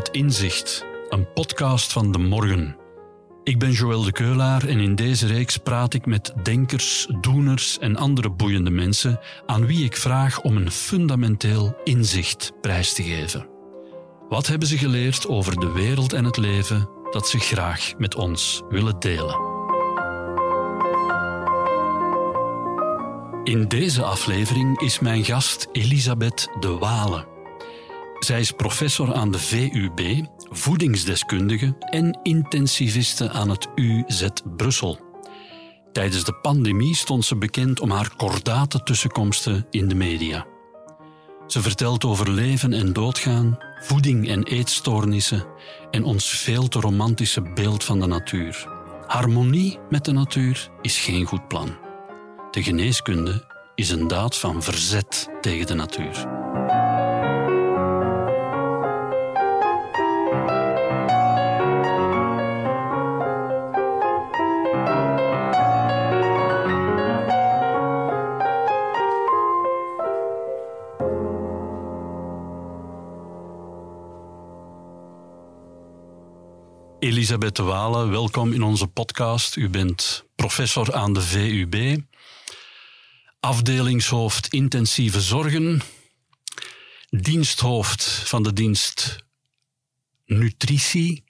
Het Inzicht, een podcast van De Morgen. Ik ben Joël de Keulaar en in deze reeks praat ik met denkers, doeners en andere boeiende mensen aan wie ik vraag om een fundamenteel inzicht prijs te geven. Wat hebben ze geleerd over de wereld en het leven dat ze graag met ons willen delen? In deze aflevering is mijn gast Elisabeth de Wale. Zij is professor aan de VUB, voedingsdeskundige en intensiviste aan het UZ Brussel. Tijdens de pandemie stond ze bekend om haar kordate tussenkomsten in de media. Ze vertelt over leven en doodgaan, voeding en eetstoornissen en ons veel te romantische beeld van de natuur. Harmonie met de natuur is geen goed plan. De geneeskunde is een daad van verzet tegen de natuur. Elisabeth de welkom in onze podcast. U bent professor aan de VUB, afdelingshoofd intensieve zorgen, diensthoofd van de dienst nutritie.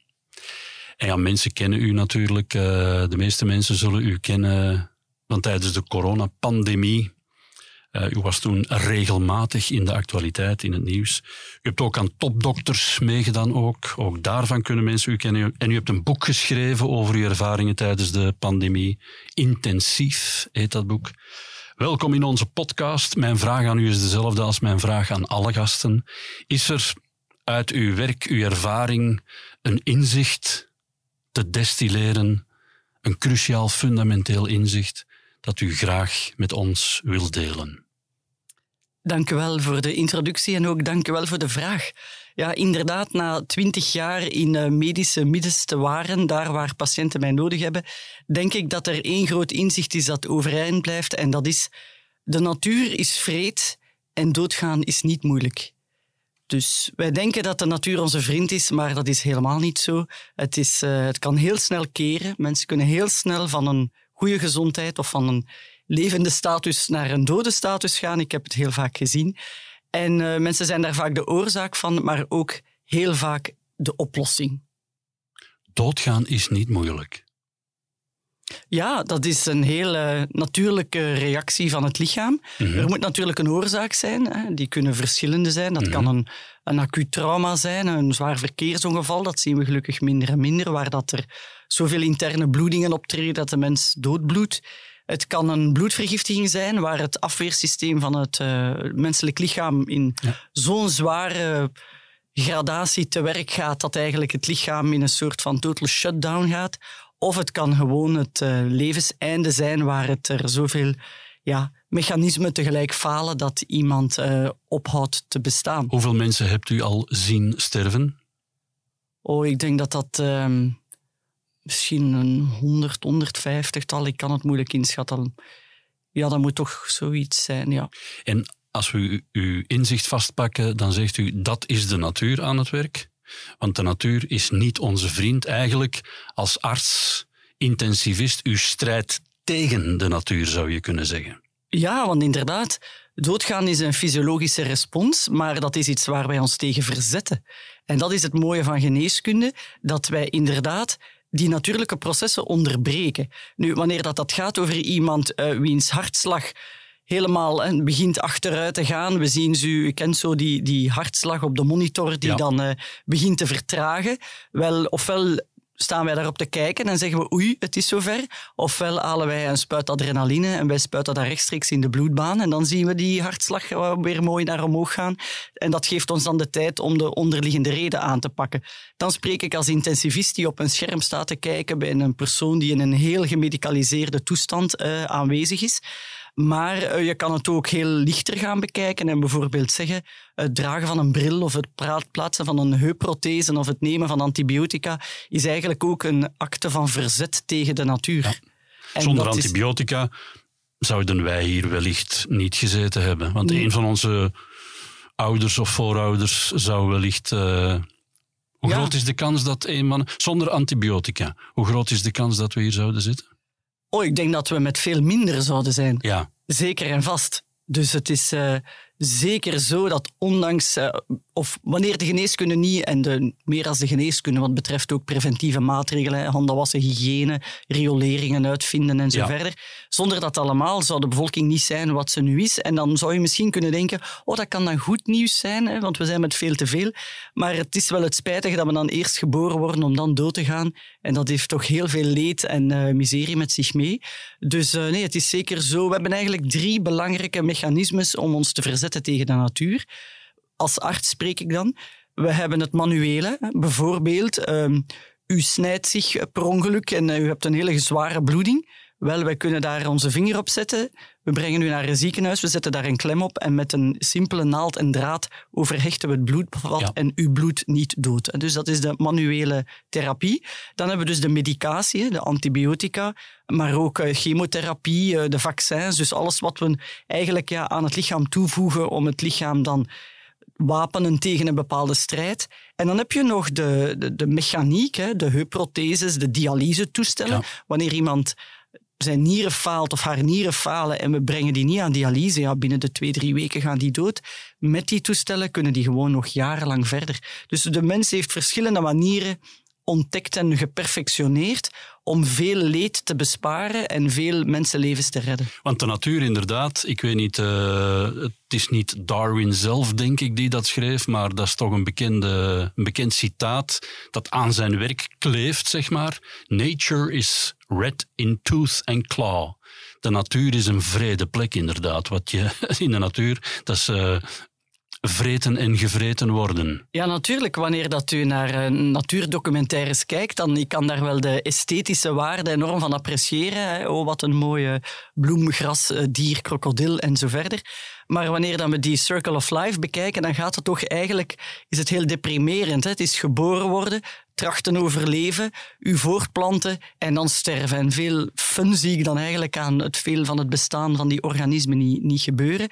En ja, mensen kennen u natuurlijk. Eh, de meeste mensen zullen u kennen van tijdens de coronapandemie uh, u was toen regelmatig in de actualiteit, in het nieuws. U hebt ook aan topdokters meegedaan ook. Ook daarvan kunnen mensen u kennen. En u hebt een boek geschreven over uw ervaringen tijdens de pandemie. Intensief heet dat boek. Welkom in onze podcast. Mijn vraag aan u is dezelfde als mijn vraag aan alle gasten. Is er uit uw werk, uw ervaring, een inzicht te destilleren, een cruciaal fundamenteel inzicht dat u graag met ons wilt delen. Dank u wel voor de introductie en ook dank u wel voor de vraag. Ja, inderdaad, na twintig jaar in eh, medische middens te waren, daar waar patiënten mij nodig hebben, denk ik dat er één groot inzicht is dat overeind blijft en dat is de natuur is vreed en doodgaan is niet moeilijk. Dus wij denken dat de natuur onze vriend is, maar dat is helemaal niet zo. Het, is, uh, het kan heel snel keren. Mensen kunnen heel snel van een goede gezondheid of van een levende status naar een dode status gaan. Ik heb het heel vaak gezien. En uh, mensen zijn daar vaak de oorzaak van, maar ook heel vaak de oplossing. Doodgaan is niet moeilijk. Ja, dat is een hele natuurlijke reactie van het lichaam. Mhm. Er moet natuurlijk een oorzaak zijn. Hè. Die kunnen verschillende zijn. Dat kan mhm. een, een acuut trauma zijn, een zwaar verkeersongeval. Dat zien we gelukkig minder en minder, waar dat er zoveel interne bloedingen optreden dat de mens doodbloedt. Het kan een bloedvergiftiging zijn, waar het afweersysteem van het uh, menselijk lichaam in zo'n zware gradatie te werk gaat dat eigenlijk het lichaam in een soort van total shutdown gaat. Of het kan gewoon het uh, levenseinde zijn waar het er zoveel ja, mechanismen tegelijk falen dat iemand uh, ophoudt te bestaan. Hoeveel mensen hebt u al zien sterven? Oh, ik denk dat dat uh, misschien een 100, 150 tal. Ik kan het moeilijk inschatten. Ja, dat moet toch zoiets zijn, ja. En als we uw inzicht vastpakken, dan zegt u dat is de natuur aan het werk? Want de natuur is niet onze vriend. Eigenlijk als arts, intensivist, u strijdt tegen de natuur, zou je kunnen zeggen. Ja, want inderdaad, doodgaan is een fysiologische respons, maar dat is iets waar wij ons tegen verzetten. En dat is het mooie van geneeskunde, dat wij inderdaad die natuurlijke processen onderbreken. Nu, wanneer dat, dat gaat over iemand uh, wiens hartslag helemaal en begint achteruit te gaan. We zien ze, u kent zo die, die hartslag op de monitor die dan uh, begint te vertragen. Wel, ofwel staan wij daarop te kijken en zeggen we oei, het is zover. Ofwel halen wij een spuit adrenaline en wij spuiten dat rechtstreeks in de bloedbaan en dan zien we die hartslag weer mooi naar omhoog gaan. En dat geeft ons dan de tijd om de onderliggende reden aan te pakken. Dan spreek ik als intensivist die op een scherm staat te kijken bij een persoon die in een heel gemedicaliseerde toestand uh, aanwezig is. Maar uh, je kan het ook heel lichter gaan bekijken en bijvoorbeeld zeggen het dragen van een bril of het plaatsen van een heupprothese of het nemen van antibiotica is eigenlijk ook een acte van verzet tegen de natuur. Zonder antibiotica zouden wij hier wellicht niet gezeten hebben. Want een van onze ouders of voorouders zou wellicht uh, Hoe groot is de kans dat een man, zonder antibiotica, hoe groot is de kans dat we hier zouden zitten? Oh, ik denk dat we met veel minder zouden zijn. Ja. Zeker en vast. Dus het is uh, zeker zo dat ondanks, uh, of wanneer de geneeskunde niet, en de, meer als de geneeskunde wat betreft ook preventieve maatregelen, handen wassen, hygiëne, rioleringen uitvinden en zo verder, zonder dat allemaal zou de bevolking niet zijn wat ze nu is. En dan zou je misschien kunnen denken, oh dat kan dan goed nieuws zijn, hè, want we zijn met veel te veel. Maar het is wel het spijtige dat we dan eerst geboren worden om dan dood te gaan. En dat heeft toch heel veel leed en uh, miserie met zich mee. Dus nee, het is zeker zo. We hebben eigenlijk drie belangrijke mechanismes om ons te verzetten tegen de natuur. Als arts spreek ik dan. We hebben het manuele, bijvoorbeeld. Um, u snijdt zich per ongeluk en u hebt een hele zware bloeding. Wel, wij kunnen daar onze vinger op zetten. We brengen u naar een ziekenhuis, we zetten daar een klem op en met een simpele naald en draad overhechten we het bloedvat en u bloedt niet dood. Dus dat is de manuele therapie. Dan hebben we dus de medicatie, de antibiotica, maar ook eh, chemotherapie, eh, de vaccins. Dus alles wat we eigenlijk ja, aan het lichaam toevoegen om het lichaam dan wapenen tegen een bepaalde strijd. En dan heb je nog de, de, de mechaniek, hè, de heupprotheses, de dialysetoestellen. Wanneer iemand zijn nieren faalt of haar nieren falen en we brengen die niet aan dialyse, ja, binnen de twee, drie weken gaan die dood. Met die toestellen kunnen die gewoon nog jarenlang verder. Dus de mens heeft verschillende manieren ontdekt en geperfectioneerd om veel leed te besparen en veel mensenlevens te redden. Want de natuur inderdaad, ik weet niet, uh, het is niet Darwin zelf denk ik die dat schreef, maar dat is toch een, bekende, een bekend citaat dat aan zijn werk kleeft, zeg maar. Nature is red in tooth and claw. De natuur is een vrede plek inderdaad. Wat je in de natuur, dat is uh, vreten en gevreten worden. Ja, natuurlijk. Wanneer dat u naar uh, natuurdocumentaires kijkt, dan ik kan daar wel de esthetische waarde enorm van appreciëren. Hè. Oh, wat een mooie bloem, gras, uh, dier, krokodil en zo verder. Maar wanneer dan we die Circle of Life bekijken, dan gaat het toch eigenlijk, is het heel deprimerend. Hè? Het is geboren worden, trachten overleven, u voortplanten en dan sterven. En veel fun zie ik dan eigenlijk aan het veel van het bestaan van die organismen niet, niet gebeuren.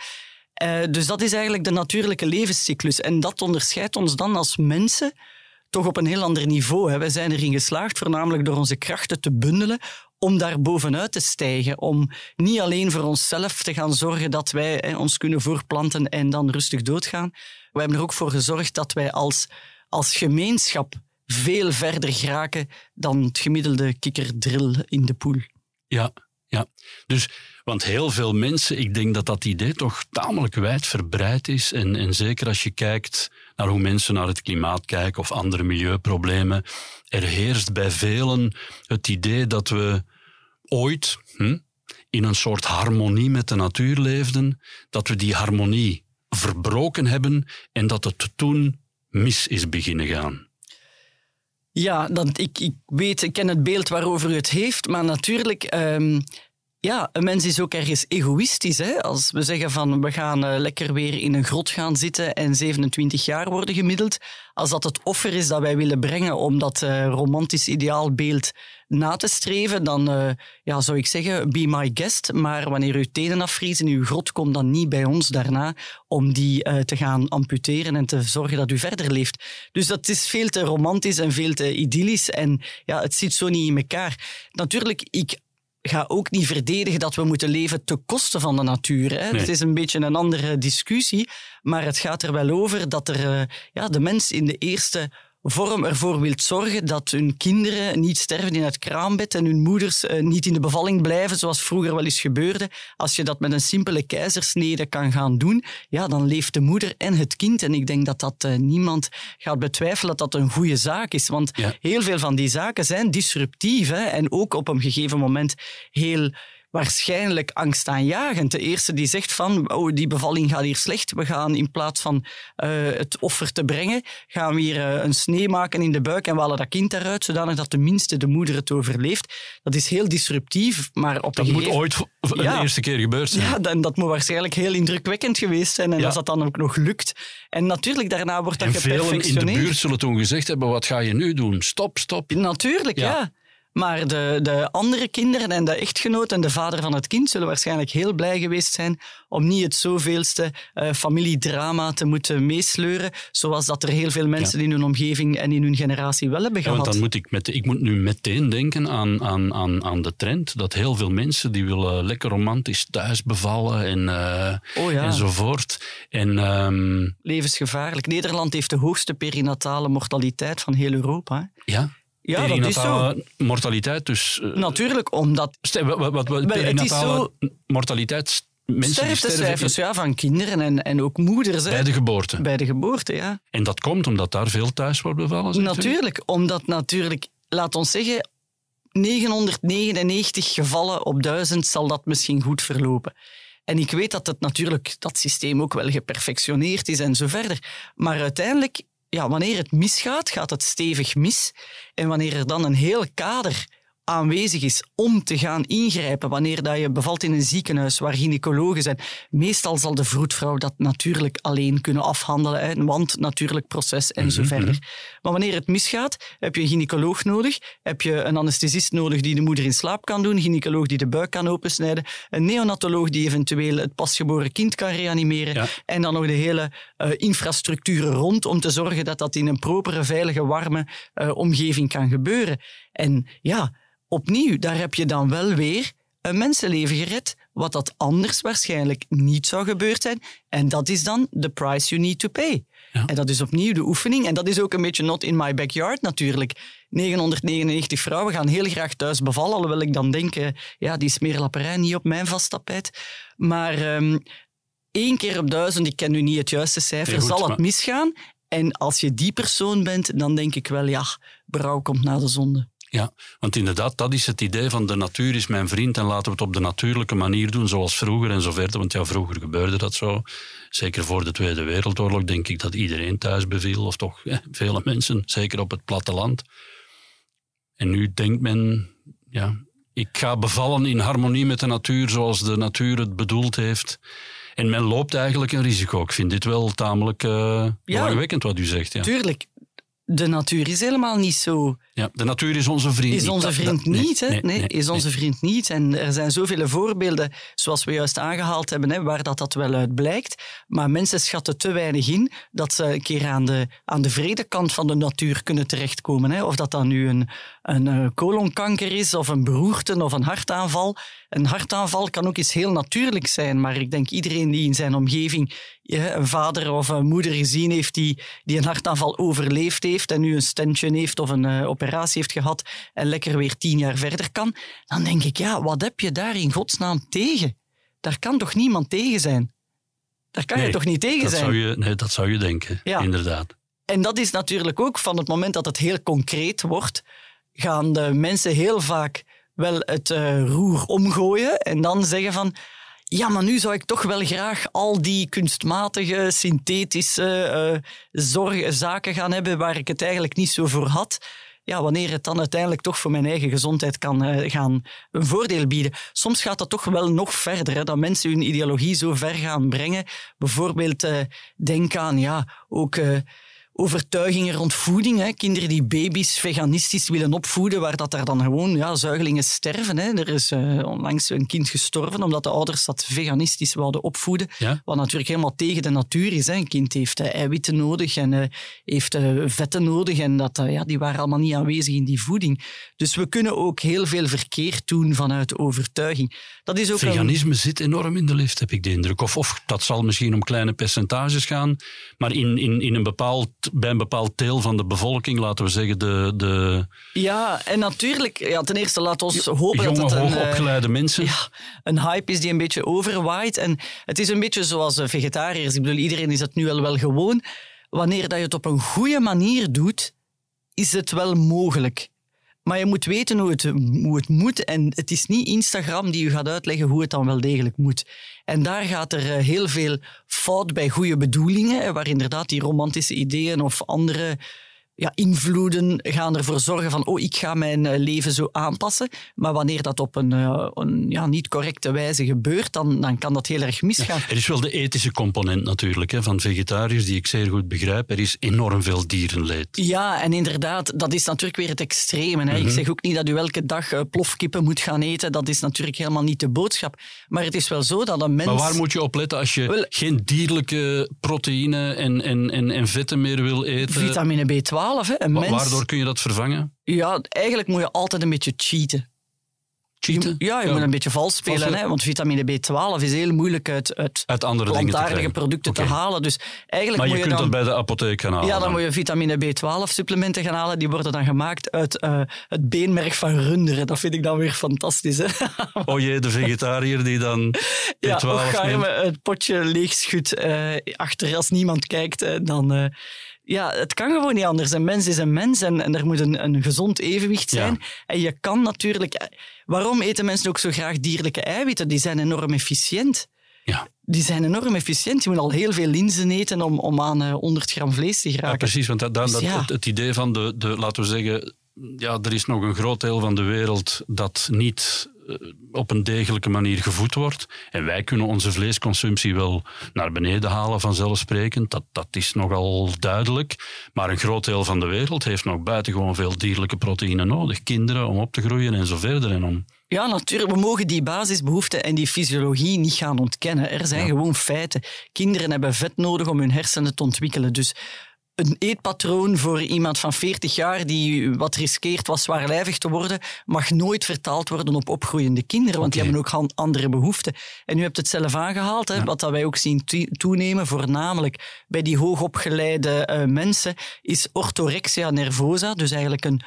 Uh, dus dat is eigenlijk de natuurlijke levenscyclus. En dat onderscheidt ons dan als mensen toch op een heel ander niveau. Hè. Wij zijn erin geslaagd, voornamelijk door onze krachten te bundelen, om daar bovenuit te stijgen. Om niet alleen voor onszelf te gaan zorgen dat wij hè, ons kunnen voorplanten en dan rustig doodgaan. We hebben er ook voor gezorgd dat wij als, als gemeenschap veel verder geraken dan het gemiddelde kikkerdril in de poel. Ja, ja. Dus, want heel veel mensen, ik denk dat dat idee toch tamelijk wijd verbreid is. En, en zeker als je kijkt naar hoe mensen naar het klimaat kijken of andere milieuproblemen. Er heerst bij velen het idee dat we ooit hm, in een soort harmonie met de natuur leefden, dat we die harmonie verbroken hebben en dat het toen mis is beginnen gaan. Ja, dat, ik, ik weet, ik ken het beeld waarover u het heeft, maar natuurlijk, um, ja, een mens is ook ergens egoïstisch. Hè? Als we zeggen van we gaan uh, lekker weer in een grot gaan zitten en 27 jaar worden gemiddeld, als dat het offer is dat wij willen brengen om dat uh, romantisch ideaalbeeld na te streven, dan uh, ja, zou ik zeggen, be my guest. Maar wanneer uw tenen afvriezen in uw grot, kom dan niet bij ons daarna om die te gaan amputeren en te zorgen dat u verder leeft. Dus dat is veel te romantisch en veel te idyllisch en ja, het zit zo niet in elkaar. Natuurlijk, ik ga ook niet verdedigen dat we moeten leven ten koste van de natuur. Hè. Het is een beetje een andere discussie, maar het gaat er wel over dat er, uh, ja, de mens in de eerste vorm ervoor wilt zorgen dat hun kinderen niet sterven in het kraambed en hun moeders uh, niet in de bevalling blijven, zoals vroeger wel eens gebeurde. Als je dat met een simpele keizersnede kan gaan doen, ja, dan leeft de moeder en het kind. En ik denk dat dat uh, niemand gaat betwijfelen dat dat een goede zaak is. Want ja. heel veel van die zaken zijn disruptief hè, en ook op een gegeven moment heel waarschijnlijk angstaanjagend. De eerste die zegt van, oh, die bevalling gaat hier slecht. We gaan in plaats van uh, het offer te brengen, gaan we hier uh, een snee maken in de buik en we halen dat kind eruit, zodanig dat tenminste de moeder het overleeft. Dat is heel disruptief, maar op Dat een moet ooit een ja, eerste keer gebeurd zijn. Ja, en dat moet waarschijnlijk heel indrukwekkend geweest zijn. En ja. als dat dan ook nog lukt. En natuurlijk, daarna wordt dat en geperfectioneerd. velen in de buurt zullen toen gezegd hebben, wat ga je nu doen? Stop, stop. Natuurlijk, ja. ja. Maar de, de andere kinderen en de echtgenoot en de vader van het kind zullen waarschijnlijk heel blij geweest zijn om niet het zoveelste uh, familiedrama te moeten meesleuren, zoals dat er heel veel mensen in hun omgeving en in hun generatie wel hebben Ja, gehad. want dan moet ik, met, ik moet nu meteen denken aan, aan, aan, aan de trend dat heel veel mensen die willen lekker romantisch thuis bevallen en, eh, oh ja, enzovoort. En ehm, levensgevaarlijk. Nederland heeft de hoogste perinatale mortaliteit van heel Europa. hè. ja, Ja, dat is zo. mortaliteit, dus... eh, Natuurlijk, omdat wat, wat, wat, het is perinatale mortaliteit, mensen sterftecijfers ja, van kinderen en, en ook moeders hè, bij de geboorte. bij de geboorte. Ja. En dat komt omdat daar veel thuis wordt bevallen? Natuurlijk, omdat natuurlijk, laat ons zeggen, 999 gevallen op 1000 zal dat misschien goed verlopen. En ik weet dat het natuurlijk, dat systeem ook wel geperfectioneerd is en zo verder. Maar uiteindelijk, ja, wanneer het misgaat, gaat het stevig mis. En wanneer er dan een heel kader aanwezig is om te gaan ingrijpen, wanneer dat je bevalt in een ziekenhuis waar gynaecologen zijn, meestal zal de vroedvrouw dat natuurlijk alleen kunnen afhandelen, hè, want natuurlijk proces en zo Mhm, verder. Maar wanneer het misgaat, heb je een gynaecoloog nodig, heb je een anesthesist nodig die de moeder in slaap kan doen, een gynaecoloog die de buik kan opensnijden, een neonatoloog die eventueel het pasgeboren kind kan reanimeren Ja. en dan nog de hele eh, infrastructuur rond om te zorgen dat dat in een propere, veilige, warme eh, omgeving kan gebeuren. En ja, opnieuw, daar heb je dan wel weer een mensenleven gered, wat dat anders waarschijnlijk niet zou gebeurd zijn. En dat is dan the price you need to pay. Ja. En dat is opnieuw de oefening. En dat is ook een beetje not in my backyard natuurlijk. 999 vrouwen gaan heel graag thuis bevallen, alhoewel ik dan denk, eh, ja, die smeerlapperij niet op mijn vast tapijt. Maar ehm één keer op duizend, ik ken nu niet het juiste cijfer, Nee, goed, zal het maar- misgaan. En als je die persoon bent, dan denk ik wel, ja, berouw komt na de zonde. Ja, want inderdaad, dat is het idee van de natuur is mijn vriend en laten we het op de natuurlijke manier doen, zoals vroeger en zo verder. Want ja, vroeger gebeurde dat zo. Zeker voor de Tweede Wereldoorlog denk ik dat iedereen thuis beviel, of toch eh, vele mensen, zeker op het platteland. En nu denkt men, ja, ik ga bevallen in harmonie met de natuur zoals de natuur het bedoeld heeft. En men loopt eigenlijk een risico. Ik vind dit wel tamelijk eh belangwekkend wat u zegt. Ja. Tuurlijk, de natuur is helemaal niet zo Ja, de natuur is onze vriend. Is onze vriend nee, niet, hè? nee, is onze vriend niet. En er zijn zoveel voorbeelden, zoals we juist aangehaald hebben, hè, waar dat, dat wel uit blijkt. Maar mensen schatten te weinig in dat ze een keer aan de, aan de vredekant van de natuur kunnen terechtkomen. Hè? Of dat dan nu een, een eh, colonkanker is, of een beroerte, of een hartaanval. Een hartaanval kan ook iets heel natuurlijks zijn, maar ik denk iedereen die in zijn omgeving een vader of een moeder gezien heeft die, die een hartaanval overleefd heeft en nu een stentje heeft of een eh, operatie heeft gehad en lekker weer tien jaar verder kan, dan denk ik, ja, wat heb je daar in godsnaam tegen? Daar kan toch niemand tegen zijn? Daar kan je toch niet tegen dat zijn? Zou je, nee, dat zou je denken, Ja. inderdaad. En dat is natuurlijk ook van het moment dat het heel concreet wordt, gaan de mensen heel vaak wel het eh, roer omgooien en dan zeggen van ja, maar nu zou ik toch wel graag al die kunstmatige, synthetische zorg, zaken gaan hebben waar ik het eigenlijk niet zo voor had. Ja, wanneer het dan uiteindelijk toch voor mijn eigen gezondheid kan eh, gaan een voordeel bieden. Soms gaat dat toch wel nog verder, hè, dat mensen hun ideologie zo ver gaan brengen. Bijvoorbeeld, eh, denk aan ja, ook overtuigingen rond voeding. Hè. Kinderen die baby's veganistisch willen opvoeden, waar dat daar dan gewoon ja, zuigelingen sterven. Hè. Er is eh, onlangs een kind gestorven omdat de ouders dat veganistisch wilden opvoeden. Ja? Wat natuurlijk helemaal tegen de natuur is. Hè. Een kind heeft eh, eiwitten nodig en eh, heeft vetten nodig. En dat, ja, die waren allemaal niet aanwezig in die voeding. Dus we kunnen ook heel veel verkeerd doen vanuit overtuiging. Dat is ook een- Veganisme zit enorm in de lift, heb ik de indruk. Of, of dat zal misschien om kleine percentages gaan. Maar in, in, in een bepaald, bij een bepaald deel van de bevolking, laten we zeggen, de, de Ja, en natuurlijk, ja, ten eerste laat ons hopen jonge, dat het een, eh, hoogopgeleide mensen. ja, een hype is die een beetje overwaait. En het is een beetje zoals eh, vegetariërs. Ik bedoel, iedereen is dat nu al wel gewoon. Wanneer dat je het op een goede manier doet, is het wel mogelijk. Maar je moet weten hoe het, hoe het moet. En het is niet Instagram die je gaat uitleggen hoe het dan wel degelijk moet. En daar gaat er eh, heel veel fout bij goede bedoelingen, waar inderdaad die romantische ideeën of andere ja, invloeden gaan ervoor zorgen van oh, ik ga mijn eh, leven zo aanpassen. Maar wanneer dat op een, uh, een ja, niet correcte wijze gebeurt, dan, dan kan dat heel erg misgaan. er is wel de ethische component natuurlijk hè, van vegetariërs, die ik zeer goed begrijp. Er is enorm veel dierenleed. Ja, en inderdaad, dat is natuurlijk weer het extreme. Hè. Ik mhm. zeg ook niet dat u elke dag uh, plofkippen moet gaan eten. Dat is natuurlijk helemaal niet de boodschap. Maar het is wel zo dat een mens... Maar waar moet je op letten als je geen dierlijke proteïne en, en, en, en vetten meer wil eten? Vitamine B12 Waardoor kun je dat vervangen? Ja, eigenlijk moet je altijd een beetje cheaten. Cheaten? ja, je moet een beetje vals spelen. Hè, want vitamine B12 is heel moeilijk uit, uit, uit andere plantaardige producten te halen. Dus eigenlijk maar je, kunt dat bij de apotheek gaan halen. Ja, dan, moet je vitamine B12-supplementen gaan halen. Die worden dan gemaakt uit uh, het beenmerg van runderen. Dat vind ik dan weer fantastisch. Hè? oh jee, de vegetariër die dan B12 ja, ga je me het potje leegschudt uh, achter als niemand kijkt. dan... Ja, het kan gewoon niet anders. Een mens is een mens en, en er moet een, een gezond evenwicht zijn. En je kan natuurlijk... Waarom eten mensen ook zo graag dierlijke eiwitten? Die zijn enorm efficiënt. Ja. Die zijn enorm efficiënt. Je moet al heel veel linzen eten om, om aan uh, eh, 100 gram vlees te geraken. Ja, precies. Want dat, dat, dus het, het, idee van de, de, laten we zeggen, ja, er is nog een groot deel van de wereld dat niet eh, op een degelijke manier gevoed wordt. En wij kunnen onze vleesconsumptie wel naar beneden halen, vanzelfsprekend. Dat, dat is nogal duidelijk. Maar een groot deel van de wereld heeft nog buitengewoon veel dierlijke proteïne nodig. Kinderen om op te groeien en zo verder. En om ja, natuurlijk. We mogen die basisbehoeften en die fysiologie niet gaan ontkennen. Er zijn gewoon feiten. Kinderen hebben vet nodig om hun hersenen te ontwikkelen. Dus een eetpatroon voor iemand van 40 jaar die wat riskeert was zwaarlijvig te worden, mag nooit vertaald worden op opgroeiende kinderen, want die hebben ook andere behoeften. En u hebt het zelf aangehaald, hè, wat dat wij ook zien toenemen, voornamelijk bij die hoogopgeleide uh, mensen, is orthorexia nervosa, dus eigenlijk een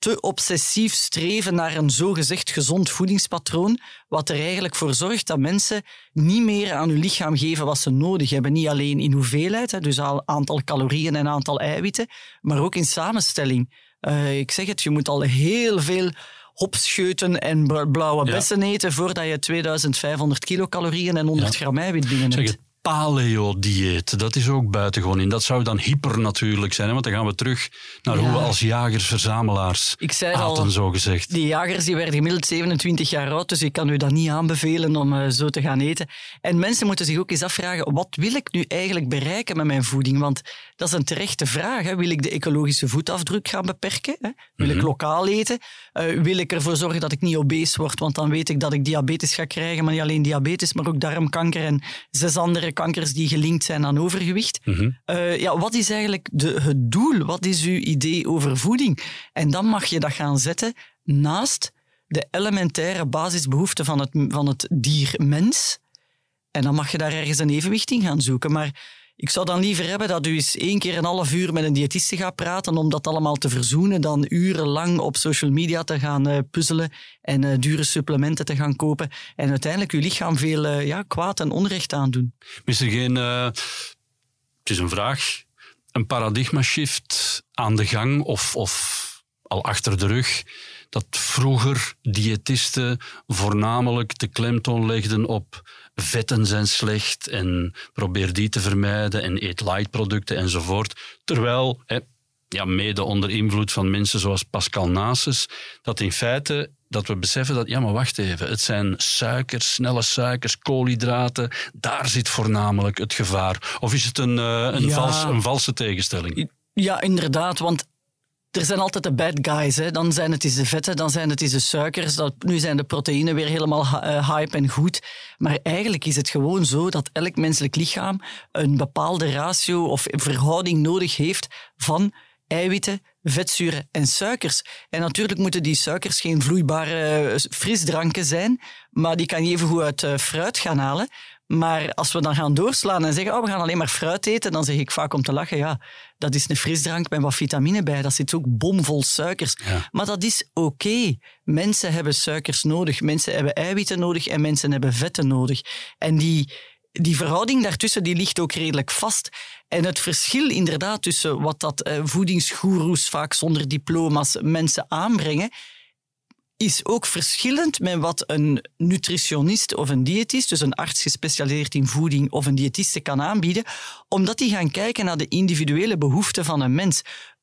te obsessief streven naar een zogezegd gezond voedingspatroon, wat er eigenlijk voor zorgt dat mensen niet meer aan hun lichaam geven wat ze nodig hebben. Niet alleen in hoeveelheid, dus al aantal calorieën en aantal eiwitten, maar ook in samenstelling. Uh, ik zeg het, je moet al heel veel hopscheuten en blauwe bessen eten voordat je 2500 kilocalorieën en 100 gram eiwit binnen hebt paleo-dieet. Dat is ook buitengewoon in. Dat zou dan hyper natuurlijk zijn, want dan gaan we terug naar hoe we als jagers-verzamelaars aten, al, zo gezegd. Die jagers die werden gemiddeld 27 jaar oud, dus ik kan u dat niet aanbevelen om uh, zo te gaan eten. En mensen moeten zich ook eens afvragen, wat wil ik nu eigenlijk bereiken met mijn voeding? Want dat is een terechte vraag. Hè. Wil ik de ecologische voetafdruk gaan beperken? Hè? Wil ik mhm. lokaal eten? Uh, wil ik ervoor zorgen dat ik niet obese word, want dan weet ik dat ik diabetes ga krijgen, maar niet alleen diabetes, maar ook darmkanker en zes andere kankers die gelinkt zijn aan overgewicht. Mhm. Eh, ja, wat is eigenlijk de, het doel? Wat is uw idee over voeding? En dan mag je dat gaan zetten naast de elementaire basisbehoeften van het, van het dier mens. En dan mag je daar ergens een evenwicht in gaan zoeken. Maar ik zou dan liever hebben dat u eens één keer een half uur met een diëtiste gaat praten om dat allemaal te verzoenen, dan urenlang op social media te gaan uh, puzzelen en uh, dure supplementen te gaan kopen en uiteindelijk uw lichaam veel uh, ja, kwaad en onrecht aandoen. Is er geen... het is een vraag. Een paradigma-shift aan de gang of, of al achter de rug dat vroeger diëtisten voornamelijk de klemtoon legden op vetten zijn slecht en probeer die te vermijden en eet light producten enzovoort. Terwijl, hè, ja, mede onder invloed van mensen zoals Pascal Nasus, dat in feite dat we beseffen dat, ja maar wacht even, het zijn suikers, snelle suikers, koolhydraten, daar zit voornamelijk het gevaar. Of is het een, uh, een, vals, een valse tegenstelling? Ja, inderdaad, want er zijn altijd de bad guys. Hè. Dan zijn het eens de vetten, dan zijn het eens de suikers. Dat, nu zijn de proteïnen weer helemaal uh, hype en goed. Maar eigenlijk is het gewoon zo dat elk menselijk lichaam een bepaalde ratio of verhouding nodig heeft van eiwitten, vetzuren en suikers. En natuurlijk moeten die suikers geen vloeibare uh, frisdranken zijn, maar die kan je even goed uit uh, fruit gaan halen. Maar als we dan gaan doorslaan en zeggen, oh, we gaan alleen maar fruit eten, dan zeg ik vaak om te lachen, ja, dat is een frisdrank met wat vitamine bij. Dat zit ook bomvol suikers. Maar dat is oké. Mensen hebben suikers nodig, mensen hebben eiwitten nodig en mensen hebben vetten nodig. En die, die verhouding daartussen die ligt ook redelijk vast. En het verschil inderdaad tussen wat dat eh, voedingsgoeroes vaak zonder diploma's mensen aanbrengen, is ook verschillend met wat een nutritionist of een diëtist, dus een arts gespecialiseerd in voeding of een diëtiste kan aanbieden, omdat die gaan kijken naar de individuele behoeften van een mens.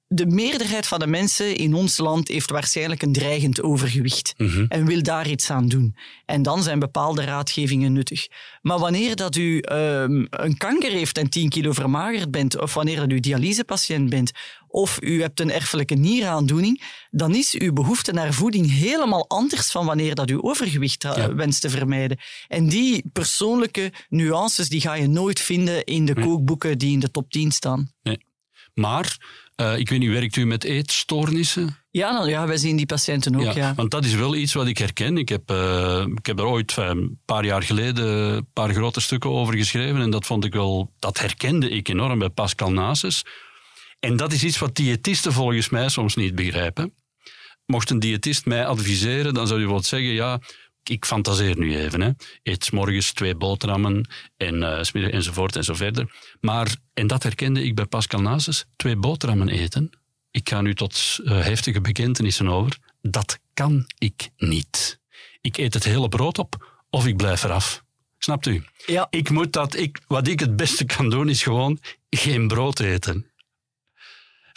De meerderheid van de mensen in ons land heeft waarschijnlijk een dreigend overgewicht Mhm. en wil daar iets aan doen. En dan zijn bepaalde raadgevingen nuttig. Maar wanneer dat u ehm, een kanker heeft en 10 kilo vermagerd bent, of wanneer dat u dialysepatiënt bent, of u hebt een erfelijke nieraandoening, dan is uw behoefte naar voeding helemaal anders van wanneer dat u overgewicht eh, Ja. wenst te vermijden. En die persoonlijke nuances die ga je nooit vinden in de kookboeken die in de top 10 staan. Maar, eh, ik weet niet, werkt u met eetstoornissen? Ja, nou, ja wij zien die patiënten ook, ja. Want dat is wel iets wat ik herken. Ik heb, eh, ik heb er ooit enfin, een paar jaar geleden een paar grote stukken over geschreven. En dat vond ik wel, dat herkende ik enorm bij Pascal Nasus. En dat is iets wat diëtisten volgens mij soms niet begrijpen. Mocht een diëtist mij adviseren, dan zou hij wel zeggen, ja, ik fantaseer nu even. Hè. Eet morgens twee boterhammen en, middags enzovoort en zo verder. Maar, en dat herkende ik bij Pascal Nasus, twee boterhammen eten. Ik ga nu tot eh, heftige bekentenissen over. Dat kan ik niet. Ik eet het hele brood op of ik blijf eraf. Snapt u? Ja, Ik moet dat, ik, wat ik het beste kan doen, is gewoon geen brood eten.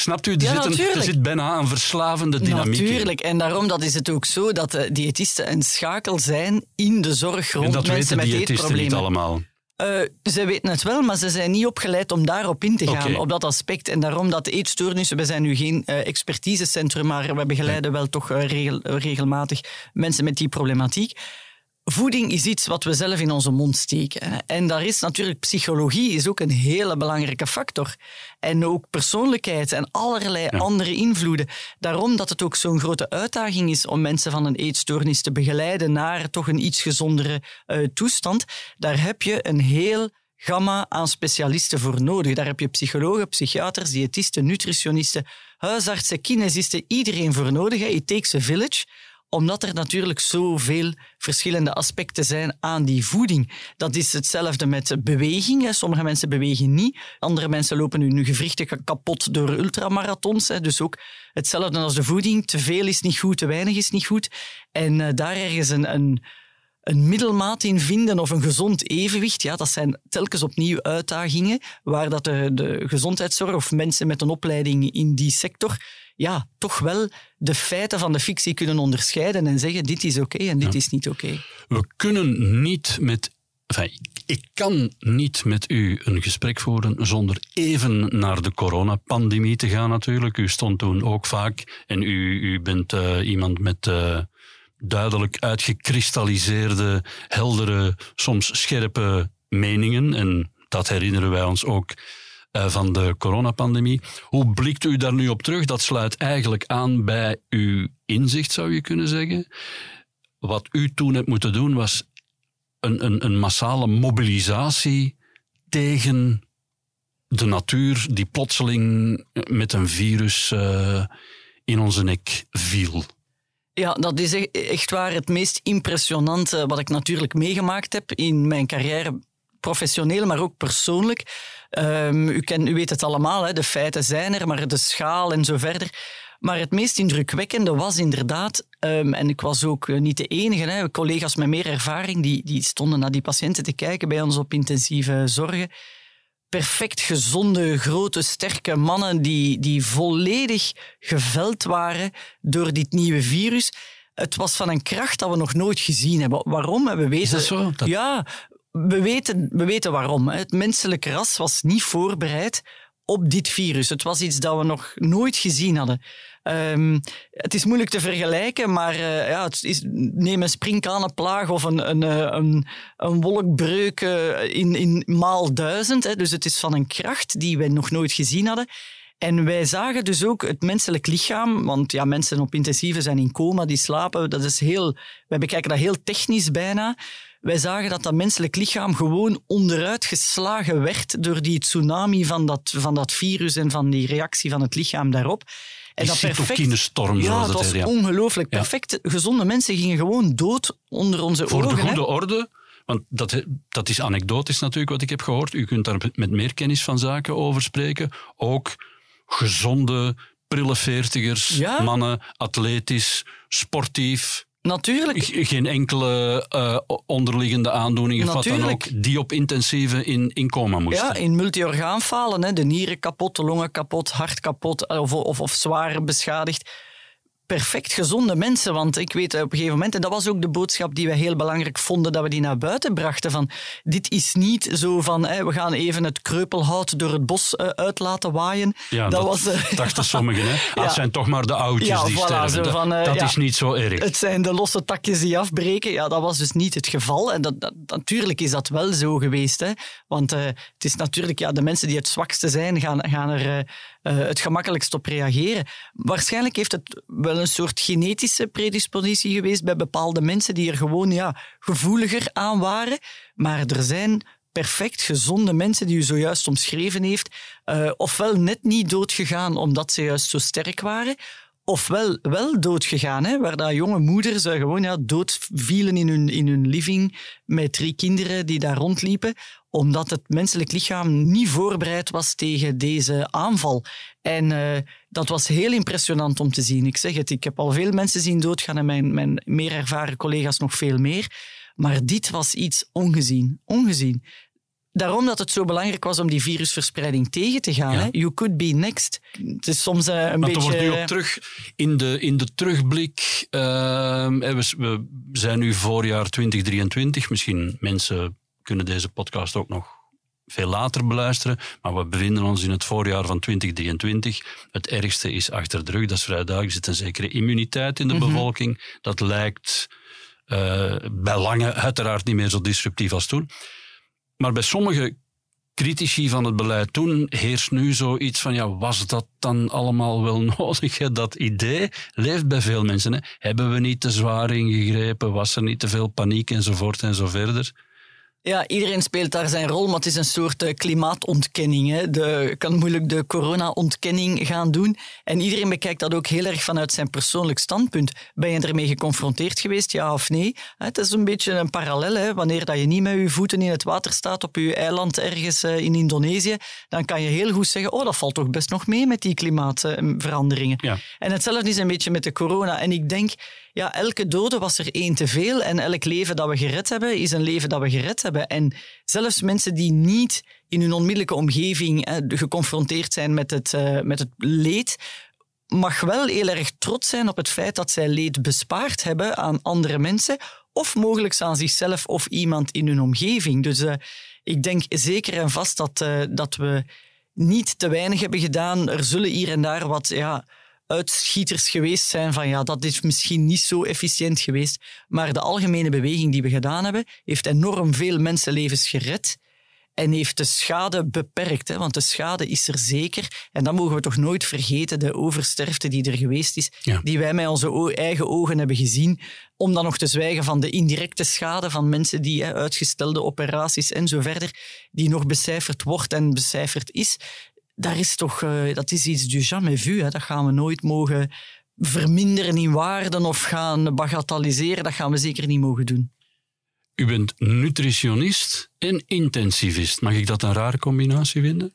Snapt u? Er, Ja, zit, een, er zit bijna een verslavende dynamiek in. Natuurlijk. En daarom dat is het ook zo dat de diëtisten een schakel zijn in de zorg rond En dat mensen weten met diëtisten niet eetproblemen. allemaal. Eh, ze weten het wel, maar ze zijn niet opgeleid om daarop in te gaan, op dat aspect. En daarom dat eetstoornissen, we zijn nu geen eh, expertisecentrum, maar we begeleiden wel toch eh, regel- regelmatig mensen met die problematiek. Voeding is iets wat we zelf in onze mond steken. En daar is natuurlijk psychologie is ook een hele belangrijke factor. En ook persoonlijkheid en allerlei andere invloeden. Daarom dat het ook zo'n grote uitdaging is om mensen van een eetstoornis te begeleiden naar toch een iets gezondere eh, toestand. Daar heb je een heel gamma aan specialisten voor nodig. Daar heb je psychologen, psychiaters, diëtisten, nutritionisten, huisartsen, kinesisten, iedereen voor nodig. It takes a village omdat er natuurlijk zoveel verschillende aspecten zijn aan die voeding. Dat is hetzelfde met beweging. Sommige mensen bewegen niet. Andere mensen lopen hun gewrichten ka- kapot door ultramarathons. Dus ook hetzelfde als de voeding. Te veel is niet goed, te weinig is niet goed. En eh, daar ergens een, een, een middelmaat in vinden of een gezond evenwicht, ja, dat zijn telkens opnieuw uitdagingen waar dat de gezondheidszorg of mensen met een opleiding in die sector ja, toch wel de feiten van de fictie kunnen onderscheiden en zeggen dit is oké en dit is niet oké. We kunnen niet met. Enfin, ik kan niet met u een gesprek voeren zonder even naar de coronapandemie te gaan, natuurlijk. U stond toen ook vaak en u, u bent eh, iemand met eh, duidelijk uitgekristalliseerde, heldere, soms scherpe meningen. En dat herinneren wij ons ook van de coronapandemie. Hoe blikt u daar nu op terug? Dat sluit eigenlijk aan bij uw inzicht, zou je kunnen zeggen. Wat u toen hebt moeten doen was een, een, een massale mobilisatie tegen de natuur die plotseling met een virus eh, in onze nek viel. Ja, dat is e- echt waar het meest impressionante wat ik natuurlijk meegemaakt heb in mijn carrière, professioneel, maar ook persoonlijk. Ehm, u, ken, u weet het allemaal, hè, de feiten zijn er, maar de schaal en zo verder. Maar het meest indrukwekkende was inderdaad, ehm, en ik was ook eh, niet de enige, hè, collega's met meer ervaring, die, die stonden naar die patiënten te kijken bij ons op intensieve zorgen. Perfect gezonde, grote, sterke mannen die, die volledig geveld waren door dit nieuwe virus. Het was van een kracht dat we nog nooit gezien hebben. Waarom? We weten, dat zo? Dat- Ja, we weten, we weten waarom. Het menselijke ras was niet voorbereid op dit virus. Het was iets dat we nog nooit gezien hadden. Ehm, het is moeilijk te vergelijken, maar eh, ja, het is, neem een sprinkhanenplaag of een, een, eh, een, een wolkbreuk eh, in, in maal duizend. Hè. Dus het is van een kracht die wij nog nooit gezien hadden. En wij zagen dus ook het menselijk lichaam, want ja, mensen op intensieve zijn in coma, die slapen. Dat is heel, wij bekijken dat heel technisch bijna. Wij zagen dat dat menselijk lichaam gewoon onderuit geslagen werd door die tsunami van dat, van dat virus en van die reactie van het lichaam daarop. En Die cytokinestorm, ja, zoals het het was ja. ongelooflijk. Ja. Perfect. Gezonde mensen gingen gewoon dood onder onze Voor ogen. de hè. goede orde, want dat, dat is anekdotisch natuurlijk wat ik heb gehoord. U kunt daar met meer kennis van zaken over spreken. Ook gezonde, prille veertigers, Ja. mannen, atletisch, sportief, Natuurlijk. Geen enkele uh, onderliggende aandoening of wat dan ook, die op intensieve in, in coma moesten. Ja, in multiorgaanfalen, hè, de nieren kapot, de longen kapot, hart kapot of, of, of zwaar beschadigd perfect gezonde mensen. Want ik weet op een gegeven moment, en dat was ook de boodschap die we heel belangrijk vonden, dat we die naar buiten brachten. Van, dit is niet zo van, hè, we gaan even het kreupelhout door het bos uh, uit laten waaien. Ja, dat, was, uh, dachten sommigen. Hè? Ah, het zijn toch maar de oudjes ja, die voilà, sterven. dat, van, uh, dat is niet zo erg. Het zijn de losse takjes die afbreken. Ja, dat was dus niet het geval. En dat, dat natuurlijk is dat wel zo geweest. Hè? Want het is natuurlijk, ja, de mensen die het zwakste zijn, gaan, gaan er uh, het gemakkelijkst op reageren. Waarschijnlijk heeft het wel een soort genetische predispositie geweest bij bepaalde mensen die er gewoon ja, gevoeliger aan waren. Maar er zijn perfect gezonde mensen die u zojuist omschreven heeft, uh, ofwel net niet doodgegaan omdat ze juist zo sterk waren, ofwel wel doodgegaan, hè, waar dat jonge moeders gewoon ja, dood vielen in hun, in hun living met drie kinderen die daar rondliepen, omdat het menselijk lichaam niet voorbereid was tegen deze aanval. En uh, dat was heel impressionant om te zien. Ik zeg het, ik heb al veel mensen zien doodgaan en mijn, mijn meer ervaren collega's nog veel meer. Maar dit was iets ongezien. Ongezien. Daarom dat het zo belangrijk was om die virusverspreiding tegen te gaan. Hè? You could be next. Het is soms uh, een maar beetje... wordt nu op terug, in de, in de terugblik... Uh, we, we, zijn nu voorjaar 2023. Misschien mensen kunnen deze podcast ook nog veel later beluisteren. Maar we bevinden ons in het voorjaar van 2023. Het ergste is achter de rug. Dat is vrij duidelijk. Er zit een zekere immuniteit in de mhm. bevolking. Dat lijkt uh, bij lange uiteraard niet meer zo disruptief als toen. Maar bij sommige critici van het beleid toen heerst nu zoiets van, ja, was dat dan allemaal wel nodig? Dat idee leeft bij veel mensen. Hè? Hebben we niet te zwaar ingegrepen? Was er niet te veel paniek enzovoort en zo verder? Ja, iedereen speelt daar zijn rol, maar het is een soort uh, klimaatontkenning. Hè. De, kan moeilijk de corona-ontkenning gaan doen. En iedereen bekijkt dat ook heel erg vanuit zijn persoonlijk standpunt. Ben je ermee geconfronteerd geweest, ja of nee? Het is een beetje een parallel. Hè. Wanneer dat je niet met je voeten in het water staat op je eiland ergens uh, in Indonesië, dan kan je heel goed zeggen, oh, dat valt toch best nog mee met die klimaatveranderingen. Ja. En hetzelfde is een beetje met de corona. En ik denk ja, elke dode was er één te veel en elk leven dat we gered hebben is een leven dat we gered hebben. En zelfs mensen die niet in hun onmiddellijke omgeving eh, geconfronteerd zijn met het, eh, met het leed, mag wel heel erg trots zijn op het feit dat zij leed bespaard hebben aan andere mensen of mogelijk aan zichzelf of iemand in hun omgeving. Dus uh, ik denk zeker en vast dat, uh, dat we niet te weinig hebben gedaan. Er zullen hier en daar wat ja, uitschieters geweest zijn van ja, dat is misschien niet zo efficiënt geweest. Maar de algemene beweging die we gedaan hebben, heeft enorm veel mensenlevens gered en heeft de schade beperkt. Hè? Want de schade is er zeker. En dan mogen we toch nooit vergeten, de oversterfte die er geweest is, die wij met onze eigen ogen hebben gezien. Om dan nog te zwijgen van de indirecte schade van mensen die hè, uitgestelde operaties en zo verder, die nog becijferd wordt en becijferd is daar is toch, uh, dat is iets du jamais vu. Hè. Dat gaan we nooit mogen verminderen in waarden of gaan bagatelliseren. Dat gaan we zeker niet mogen doen. U bent nutritionist en intensivist. Mag ik dat een rare combinatie vinden?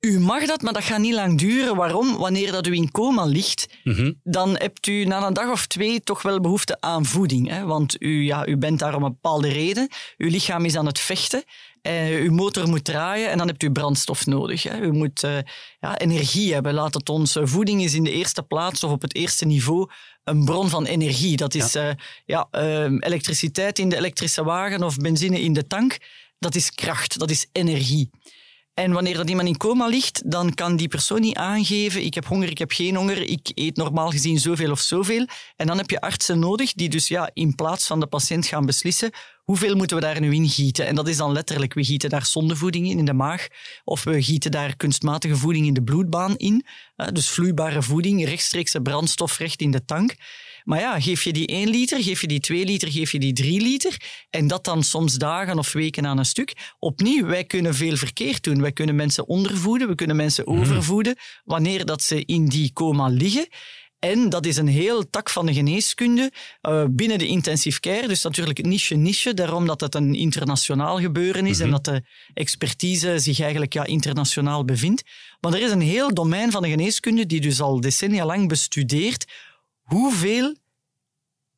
U mag dat, maar dat gaat niet lang duren. Waarom? Wanneer dat u in coma ligt, mhm. dan hebt u na een dag of twee toch wel behoefte aan voeding. Hè? Want u, ja, u bent daar om een bepaalde reden. Uw lichaam is aan het vechten. Uh, uw motor moet draaien en dan hebt u brandstof nodig. Hè. U moet uh, ja, energie hebben. Laat het ons. Uh, voeding is in de eerste plaats of op het eerste niveau een bron van energie. Dat is ja. ja ehm, elektriciteit in de elektrische wagen of benzine in de tank. Dat is kracht, dat is energie. En wanneer iemand in coma ligt, dan kan die persoon niet aangeven: ik heb honger, ik heb geen honger, ik eet normaal gezien zoveel of zoveel. En dan heb je artsen nodig die dus ja, in plaats van de patiënt gaan beslissen hoeveel moeten we daar nu in gieten. En dat is dan letterlijk, we gieten daar zondevoeding in, in de maag, of we gieten daar kunstmatige voeding in de bloedbaan in. Dus vloeibare voeding, rechtstreekse brandstof recht in de tank. Maar ja, geef je die 1 liter, geef je die 2 liter, geef je die 3 liter. En dat dan soms dagen of weken aan een stuk. Opnieuw, wij kunnen veel verkeerd doen. Wij kunnen mensen ondervoeden, we kunnen mensen mhm. overvoeden wanneer dat ze in die coma liggen. En dat is een heel tak van de geneeskunde uh, binnen de intensive care. Dus natuurlijk niche-niche, daarom dat het een internationaal gebeuren is en mhm. dat de expertise zich eigenlijk ja, internationaal bevindt. Maar er is een heel domein van de geneeskunde die dus al decennia lang bestudeert hoeveel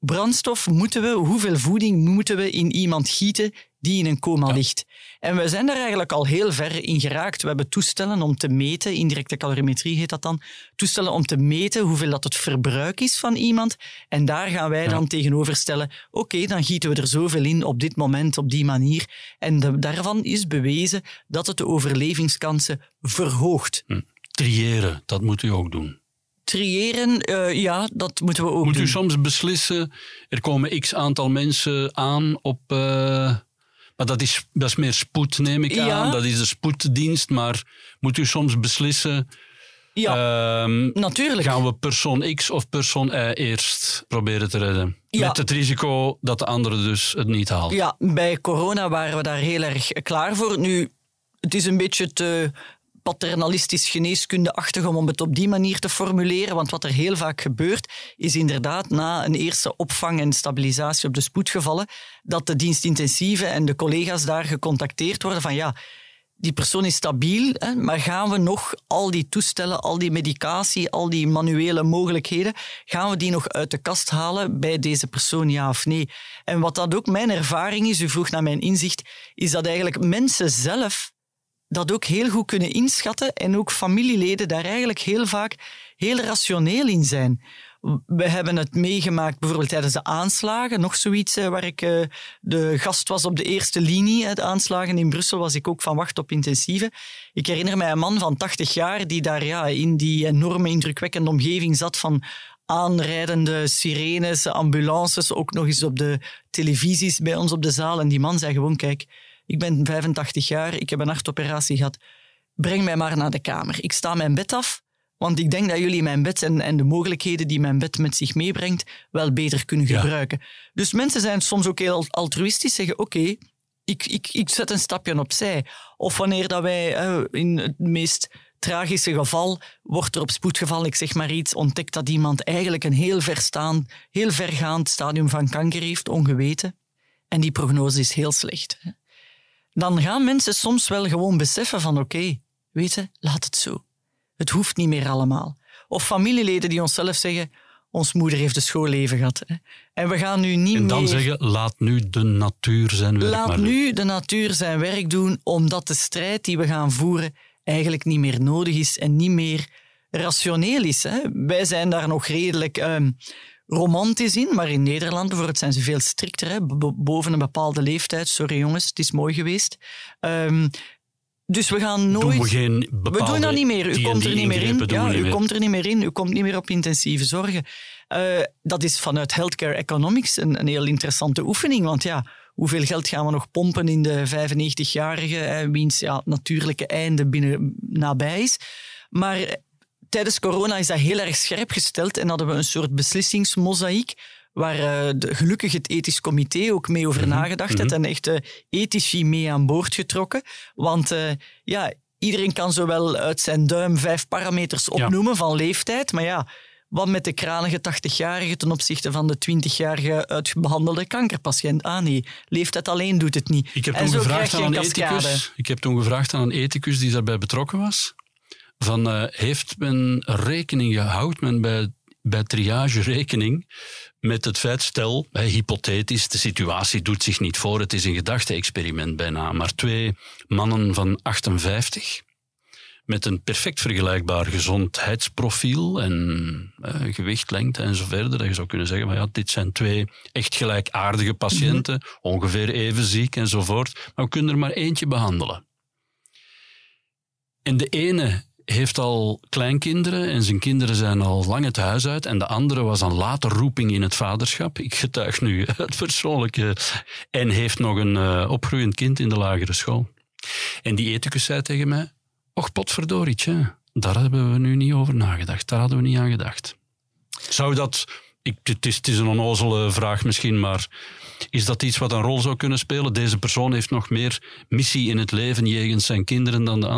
brandstof moeten we, hoeveel voeding moeten we in iemand gieten die in een coma ligt. En we zijn daar eigenlijk al heel ver in geraakt. We hebben toestellen om te meten, indirecte calorimetrie heet dat dan, toestellen om te meten hoeveel dat het verbruik is van iemand. En daar gaan wij dan tegenover stellen, oké, dan gieten we er zoveel in op dit moment, op die manier. En daarvan is bewezen dat het de overlevingskansen verhoogt. Hm. Triëren, dat moet u ook doen triëren, uh, ja, dat moeten we ook Moet doen. u soms beslissen, er komen x aantal mensen aan op... Uh, maar dat is, dat is meer spoed, neem ik aan. Dat is de spoeddienst. Maar moet u soms beslissen... Ja, uh, natuurlijk. Gaan we persoon X of persoon Y eerst proberen te redden? Ja. Met het risico dat de andere dus het niet haalt. Ja, bij corona waren we daar heel erg klaar voor. Nu, het is een beetje te paternalistisch geneeskundeachtig om het op die manier te formuleren. Want wat er heel vaak gebeurt, is inderdaad na een eerste opvang en stabilisatie op de spoedgevallen, dat de dienstintensieve en de collega's daar gecontacteerd worden van ja, die persoon is stabiel, maar gaan we nog al die toestellen, al die medicatie, al die manuele mogelijkheden, gaan we die nog uit de kast halen bij deze persoon, ja of nee? En wat dat ook mijn ervaring is, u vroeg naar mijn inzicht, is dat eigenlijk mensen zelf dat ook heel goed kunnen inschatten en ook familieleden daar eigenlijk heel vaak heel rationeel in zijn. We hebben het meegemaakt bijvoorbeeld tijdens de aanslagen, nog zoiets eh, waar ik uh, de gast was op de eerste linie. De aanslagen in Brussel was ik ook van wacht op intensieve. Ik herinner mij een man van 80 jaar die daar ja, in die enorme indrukwekkende omgeving zat van aanrijdende sirenes, ambulances, ook nog eens op de televisies bij ons op de zaal. En die man zei gewoon, kijk, ik ben 85 jaar, ik heb een hartoperatie gehad. Breng mij maar naar de kamer. Ik sta mijn bed af, want ik denk dat jullie mijn bed en, en de mogelijkheden die mijn bed met zich meebrengt wel beter kunnen gebruiken. Dus mensen zijn soms ook heel altruïstisch, zeggen oké, ik, ik, ik zet een stapje opzij. Of wanneer dat wij uh, in het meest tragische geval wordt er op spoedgeval, ik zeg maar iets, ontdekt dat iemand eigenlijk een heel verstaan, heel vergaand stadium van kanker heeft, ongeweten. En die prognose is heel slecht dan gaan mensen soms wel gewoon beseffen van oké, okay, weet je, laat het zo. Het hoeft niet meer allemaal. Of familieleden die onszelf zeggen, ons moeder heeft een schoolleven gehad. Hè. En we gaan nu niet meer... En dan zeggen, laat nu de natuur zijn werk Laat nu de natuur zijn werk doen, omdat de strijd die we gaan voeren eigenlijk niet meer nodig is en niet meer rationeel is. Hè. Wij zijn daar nog redelijk... Ehm, romantisch in, maar in Nederland bijvoorbeeld zijn ze veel strikter. Hè? Boven een bepaalde leeftijd. Sorry jongens, het is mooi geweest. Um, dus we gaan nooit. Doen we, geen bepaalde we doen dat niet meer. U komt er niet meer in. Ja, u komt er niet meer in. U komt niet meer op intensieve zorgen. Uh, dat is vanuit healthcare economics een, een heel interessante oefening. Want ja, hoeveel geld gaan we nog pompen in de 95-jarige, wiens ja, natuurlijke einde binnen nabij is. Maar tijdens corona is dat heel erg scherp gesteld en hadden we een soort beslissingsmozaïek waar uh, de, gelukkig het ethisch comité ook mee over mhm, nagedacht heeft mhm. en echt uh, ethici mee aan boord getrokken. Want uh, ja, iedereen kan zowel uit zijn duim vijf parameters opnoemen van leeftijd, maar ja, wat met de kranige 80-jarige ten opzichte van de 20-jarige uitbehandelde kankerpatiënt? Ah nee, leeftijd alleen doet het niet. Ik heb, toen gevraagd aan een ethicus, ik heb toen gevraagd aan een ethicus die daarbij betrokken was van uh, heeft men rekening gehouden, men bij, bij triage rekening met het feit, stel, hypothetisch, de situatie doet zich niet voor, het is een gedachte-experiment bijna, maar twee mannen van 58 met een perfect vergelijkbaar gezondheidsprofiel en uh, gewicht, lengte en zo verder. Dat je zou kunnen zeggen, maar ja, dit zijn twee echt gelijkaardige patiënten, mhm. ongeveer even ziek enzovoort, maar we kunnen er maar eentje behandelen. En de ene heeft al kleinkinderen en zijn kinderen zijn al lang het huis uit. En de andere was een late roeping in het vaderschap. Ik getuig nu het persoonlijke. En heeft nog een uh, opgroeiend kind in de lagere school. En die ethicus zei tegen mij, och potverdorietje, daar hebben we nu niet over nagedacht. Daar hadden we niet aan gedacht. Zou dat... Ik, het, is, het is een onnozele vraag misschien, maar is dat iets wat een rol zou kunnen spelen? Deze persoon heeft nog meer missie in het leven jegens zijn kinderen dan de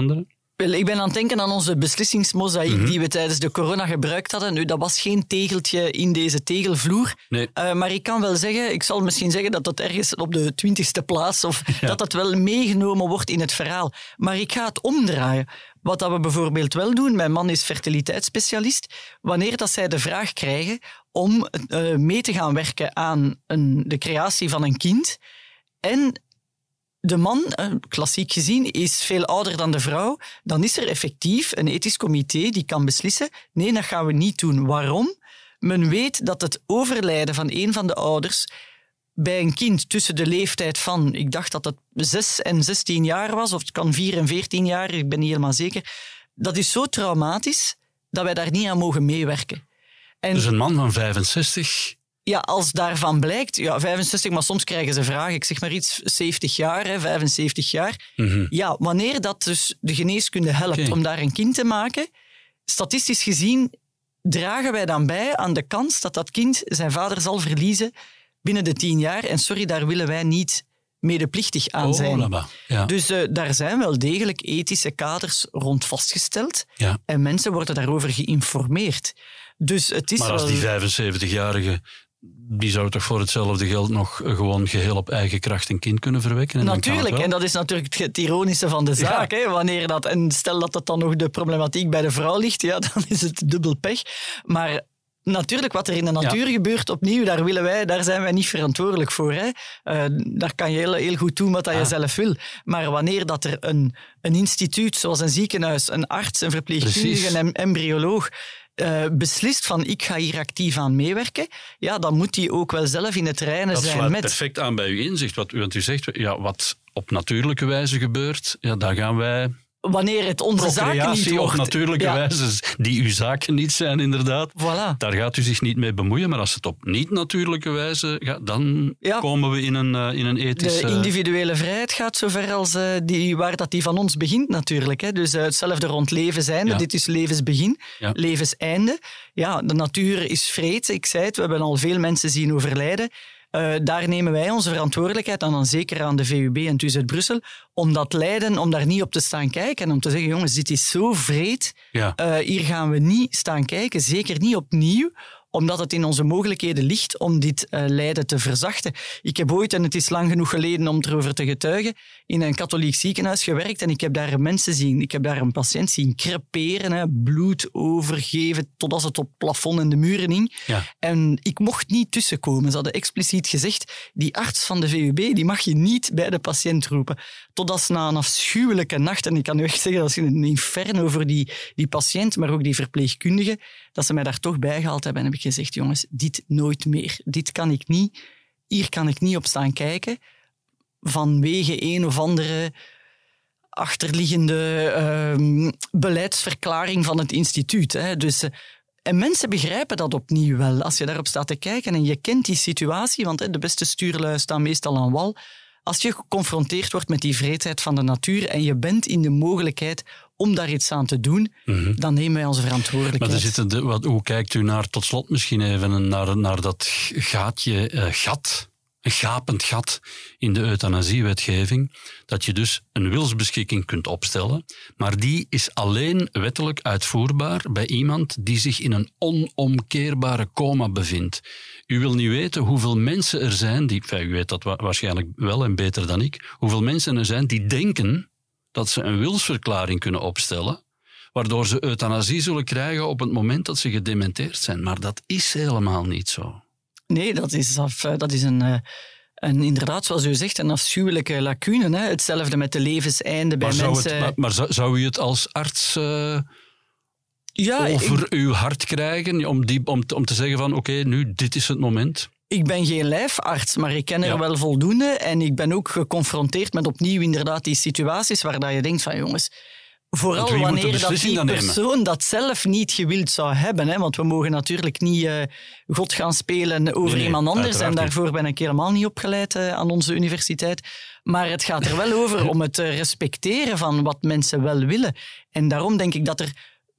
Ik ben aan het denken aan onze beslissingsmozaïek mhm. die we tijdens de corona gebruikt hadden. Nu, dat was geen tegeltje in deze tegelvloer. Nee. Uh, maar ik kan wel zeggen, ik zal misschien zeggen dat dat ergens op de twintigste plaats of dat dat wel meegenomen wordt in het verhaal. Maar ik ga het omdraaien. Wat dat we bijvoorbeeld wel doen, mijn man is fertiliteitsspecialist, wanneer dat zij de vraag krijgen om uh, mee te gaan werken aan een, de creatie van een kind en de man, eh, klassiek gezien, is veel ouder dan de vrouw, dan is er effectief een ethisch comité die kan beslissen, nee, dat gaan we niet doen. Waarom? Men weet dat het overlijden van een van de ouders bij een kind tussen de leeftijd van, ik dacht dat het 6 en 16 jaar was, of het kan 4 en 14 jaar, ik ben niet helemaal zeker, dat is zo traumatisch dat wij daar niet aan mogen meewerken. En dus een man van 65 ja, als daarvan blijkt, ja, 65, maar soms krijgen ze vragen, ik zeg maar iets, 70 jaar, hè, 75 jaar. Mhm. Ja, wanneer dat dus de geneeskunde helpt om daar een kind te maken, statistisch gezien dragen wij dan bij aan de kans dat dat kind zijn vader zal verliezen binnen de tien jaar. En sorry, daar willen wij niet medeplichtig aan oh, zijn. Ja. Dus uh, daar zijn wel degelijk ethische kaders rond vastgesteld. Ja. En mensen worden daarover geïnformeerd. Dus het is maar als die 75-jarige die zou toch voor hetzelfde geld nog gewoon geheel op eigen kracht een kind kunnen verwekken. En natuurlijk, en dat is natuurlijk het ironische van de zaak. Hè? Wanneer dat, en stel dat het dan nog de problematiek bij de vrouw ligt, ja, dan is het dubbel pech. Maar natuurlijk, wat er in de natuur gebeurt, opnieuw, daar, willen wij, daar zijn wij niet verantwoordelijk voor. Hè? Uh, daar kan je heel, heel goed doen wat je ah. zelf wil. Maar wanneer dat er een, een instituut, zoals een ziekenhuis, een arts, een verpleegkundige, een embryoloog uh, beslist van ik ga hier actief aan meewerken, ja, dan moet hij ook wel zelf in het reinen zijn met... Dat perfect aan bij uw inzicht. Wat, want u zegt, ja, wat op natuurlijke wijze gebeurt, ja, daar gaan wij wanneer het onze zaken niet wordt. op natuurlijke wijze, die uw zaken niet zijn inderdaad, voilà. daar gaat u zich niet mee bemoeien. Maar als het op niet-natuurlijke wijze gaat, dan komen we in een, uh, in een ethische... De individuele vrijheid gaat zover als uh, die, waar dat die van ons begint natuurlijk. Hè. Dus uh, hetzelfde rond leven zijn, dit is levensbegin, levenseinde. Ja, de natuur is vreed, ik zei het, we hebben al veel mensen zien overlijden. Uh, daar nemen wij onze verantwoordelijkheid aan, dan zeker aan de VUB en TUZ uit Brussel, om dat lijden, om daar niet op te staan kijken en om te zeggen, jongens, dit is zo vreed, ja. uh, hier gaan we niet staan kijken, zeker niet opnieuw, omdat het in onze mogelijkheden ligt om dit uh, lijden te verzachten. Ik heb ooit, en het is lang genoeg geleden om erover te getuigen, in een katholiek ziekenhuis gewerkt en ik heb daar mensen zien, ik heb daar een patiënt zien creperen, hè, bloed overgeven totdat het op plafond en de muren hing. Ja. En ik mocht niet tussenkomen. Ze hadden expliciet gezegd, die arts van de VUB, die mag je niet bij de patiënt roepen. Totdat ze na een afschuwelijke nacht, en ik kan u echt zeggen, dat is een inferno voor die, die patiënt, maar ook die verpleegkundige, dat ze mij daar toch bijgehaald hebben en heb ik gezegd, jongens, dit nooit meer. Dit kan ik niet, hier kan ik niet op staan kijken vanwege een of andere achterliggende uh, beleidsverklaring van het instituut. Hè. Dus, uh, en mensen begrijpen dat opnieuw wel. Als je daarop staat te kijken en je kent die situatie, want de beste stuurlui staan meestal aan wal. Als je geconfronteerd wordt met die vreedheid van de natuur en je bent in de mogelijkheid om daar iets aan te doen, mhm. dan nemen wij onze verantwoordelijkheid. Maar er zitten de, wat, hoe kijkt u naar, tot slot misschien even, naar, naar dat gaatje, uh, gat een gapend gat in de euthanasiewetgeving, dat je dus een wilsbeschikking kunt opstellen, maar die is alleen wettelijk uitvoerbaar bij iemand die zich in een onomkeerbare coma bevindt. U wil niet weten hoeveel mensen er zijn, die, u weet dat waarschijnlijk wel en beter dan ik, hoeveel mensen er zijn die denken dat ze een wilsverklaring kunnen opstellen, waardoor ze euthanasie zullen krijgen op het moment dat ze gedementeerd zijn. Maar dat is helemaal niet zo. Nee, dat is, af, eh, dat is een, eh, een, inderdaad, zoals u zegt, een afschuwelijke lacune. Hè? Hetzelfde met de levenseinde bij maar mensen. Zou het, maar, maar, zou u het als arts uh, ja, over uw hart krijgen om, die, om, om te zeggen van oké, nu, dit is het moment? Ik ben geen lijfarts, maar ik ken er wel voldoende. En ik ben ook geconfronteerd met opnieuw inderdaad die situaties waar dat je denkt van jongens, Vooral wanneer dat die persoon dat zelf niet gewild zou hebben. Hè? Want we mogen natuurlijk niet uh, God gaan spelen over iemand anders. En daarvoor ben ik helemaal niet opgeleid uh, aan onze universiteit. Maar het gaat er wel over om het respecteren van wat mensen wel willen. En daarom denk ik dat er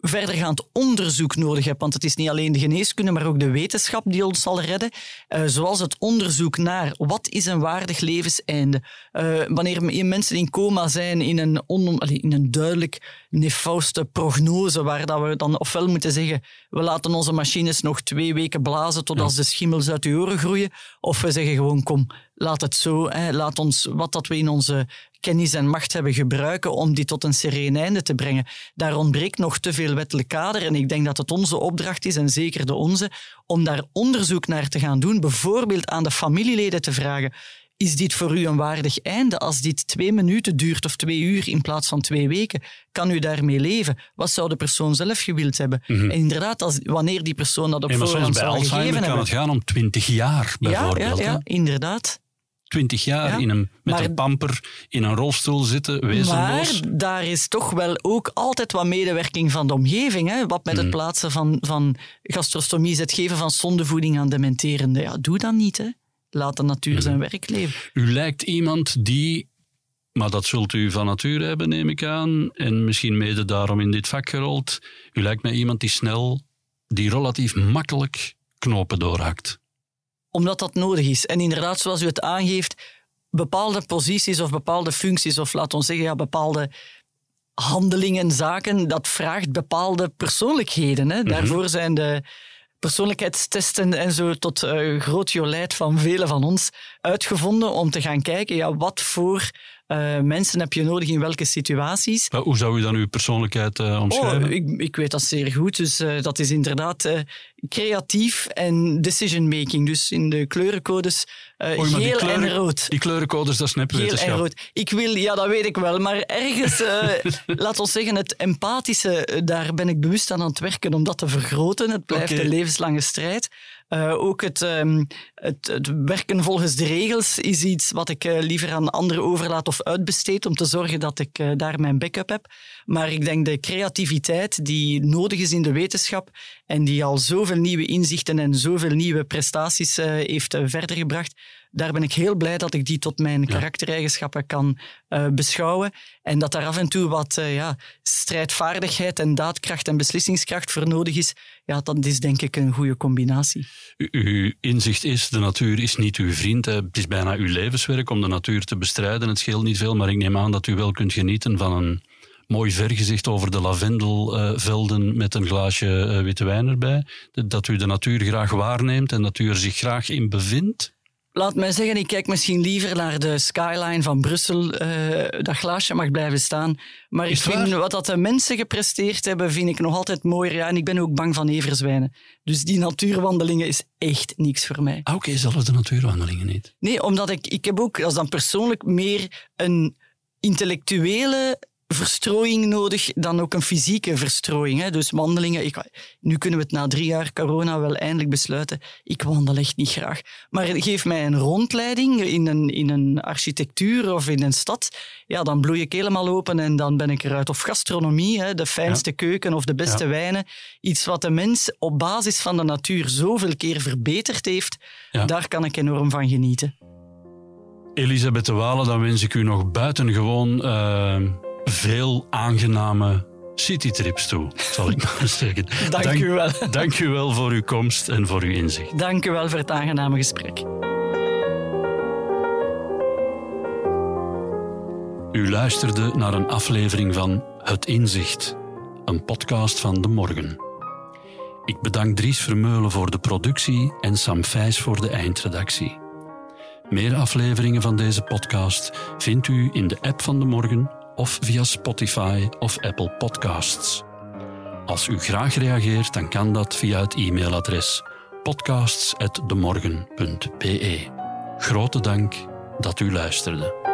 verdergaand onderzoek nodig hebt. Want het is niet alleen de geneeskunde, maar ook de wetenschap die ons zal redden. Uh, zoals het onderzoek naar wat is een waardig levenseinde. Uh, wanneer mensen in coma zijn in een, on, in een duidelijk nefauste prognose, waar dat we dan ofwel moeten zeggen, we laten onze machines nog twee weken blazen totdat ja. de schimmels uit de oren groeien, of we zeggen gewoon, kom, laat het zo, hè, laat ons wat dat we in onze kennis en macht hebben gebruiken om die tot een sereen einde te brengen. Daar ontbreekt nog te veel wettelijk kader en ik denk dat het onze opdracht is, en zeker de onze, om daar onderzoek naar te gaan doen, bijvoorbeeld aan de familieleden te vragen is dit voor u een waardig einde? Als dit twee minuten duurt of twee uur in plaats van twee weken, kan u daarmee leven? Wat zou de persoon zelf gewild hebben? Mhm. En inderdaad, als, wanneer die persoon dat op voorhand zou gegeven hebben... kan het gaan om twintig jaar, bijvoorbeeld. Ja, ja, ja inderdaad. Twintig jaar in een, met een pamper in een rolstoel zitten, wezenloos. Maar daar is toch wel ook altijd wat medewerking van de omgeving. Hè? Wat met het mhm. plaatsen van, van gastrostomie is, het geven van zondevoeding aan dementerende. Ja, doe dat niet, hè laat de natuur zijn mhm. werk leven. U lijkt iemand die, maar dat zult u van nature hebben, neem ik aan, en misschien mede daarom in dit vak gerold. U lijkt mij iemand die snel, die relatief makkelijk knopen doorhakt. Omdat dat nodig is. En inderdaad, zoals u het aangeeft, bepaalde posities of bepaalde functies, of laten we zeggen, ja, bepaalde handelingen, zaken, dat vraagt bepaalde persoonlijkheden. Hè. Mhm. Daarvoor zijn de persoonlijkheidstesten en zo tot uh, groot jolijt van velen van ons uitgevonden om te gaan kijken ja, wat voor uh, mensen heb je nodig in welke situaties. Maar hoe zou u dan uw persoonlijkheid uh, omschrijven? Oh, ik, ik, weet dat zeer goed. Dus uh, dat is inderdaad creatief en decision making. Dus in de kleurencodes geel en rood. Die kleurencodes, dat is Geel en rood. Ik wil, ja, dat weet ik wel. Maar ergens, laat ons zeggen, het empathische, daar ben ik bewust aan aan het werken om dat te vergroten. Het blijft een levenslange strijd. Uh, ook het, um, het, het, werken volgens de regels is iets wat ik uh, liever aan anderen overlaat of uitbesteed om te zorgen dat ik uh, daar mijn backup heb. Maar ik denk de creativiteit die nodig is in de wetenschap en die al zoveel nieuwe inzichten en zoveel nieuwe prestaties heeft verder gebracht, daar ben ik heel blij dat ik die tot mijn karaktereigenschappen kan uh, beschouwen. En dat daar af en toe wat uh, ja, strijdvaardigheid en daadkracht en beslissingskracht voor nodig is. Ja, dat is denk ik een goede combinatie. U, uw inzicht is, de natuur is niet uw vriend. Het is bijna uw levenswerk om de natuur te bestrijden. Het scheelt niet veel, maar ik neem aan dat u wel kunt genieten van een mooi vergezicht over de lavendelvelden met een glaasje eh, witte wijn erbij. Dat u de natuur graag waarneemt en dat u er zich graag in bevindt. Laat mij zeggen, ik kijk misschien liever naar de skyline van Brussel. Uh, dat glaasje mag blijven staan. Maar ik vind wat dat de mensen gepresteerd hebben, vind ik nog altijd mooier. Ja, en ik ben ook bang van everzwijnen. Dus die natuurwandelingen is echt niks voor mij. Ah, Oké, okay, zelfs de natuurwandelingen niet? Nee, omdat ik, ik heb ook, als dan persoonlijk, meer een intellectuele verstrooiing nodig dan ook een fysieke verstrooiing. Hè? Dus wandelingen. Ik, nu kunnen we het na drie jaar corona wel eindelijk besluiten. Ik wandel echt niet graag. Maar geef mij een rondleiding in een, in een architectuur of in een stad. Ja, dan bloei ik helemaal open en dan ben ik eruit. Of gastronomie, hè? de fijnste keuken of de beste wijnen. Iets wat de mens op basis van de natuur zoveel keer verbeterd heeft. Daar kan ik enorm van genieten. Elisabeth de Walen, dan wens ik u nog buitengewoon... Uh veel aangename citytrips toe, zal ik maar zeggen. dank, dank, u wel. Dank u wel voor uw komst en voor uw inzicht. Dank u wel voor het aangename gesprek. U luisterde naar een aflevering van Het Inzicht, een podcast van De Morgen. Ik bedank Dries Vermeulen voor de productie en Sam Vijs voor de eindredactie. Meer afleveringen van deze podcast vindt u in de app van De Morgen of via Spotify of Apple Podcasts. Als u graag reageert, dan kan dat via het e-mailadres podcasts.demorgen.be. Grote dank dat u luisterde.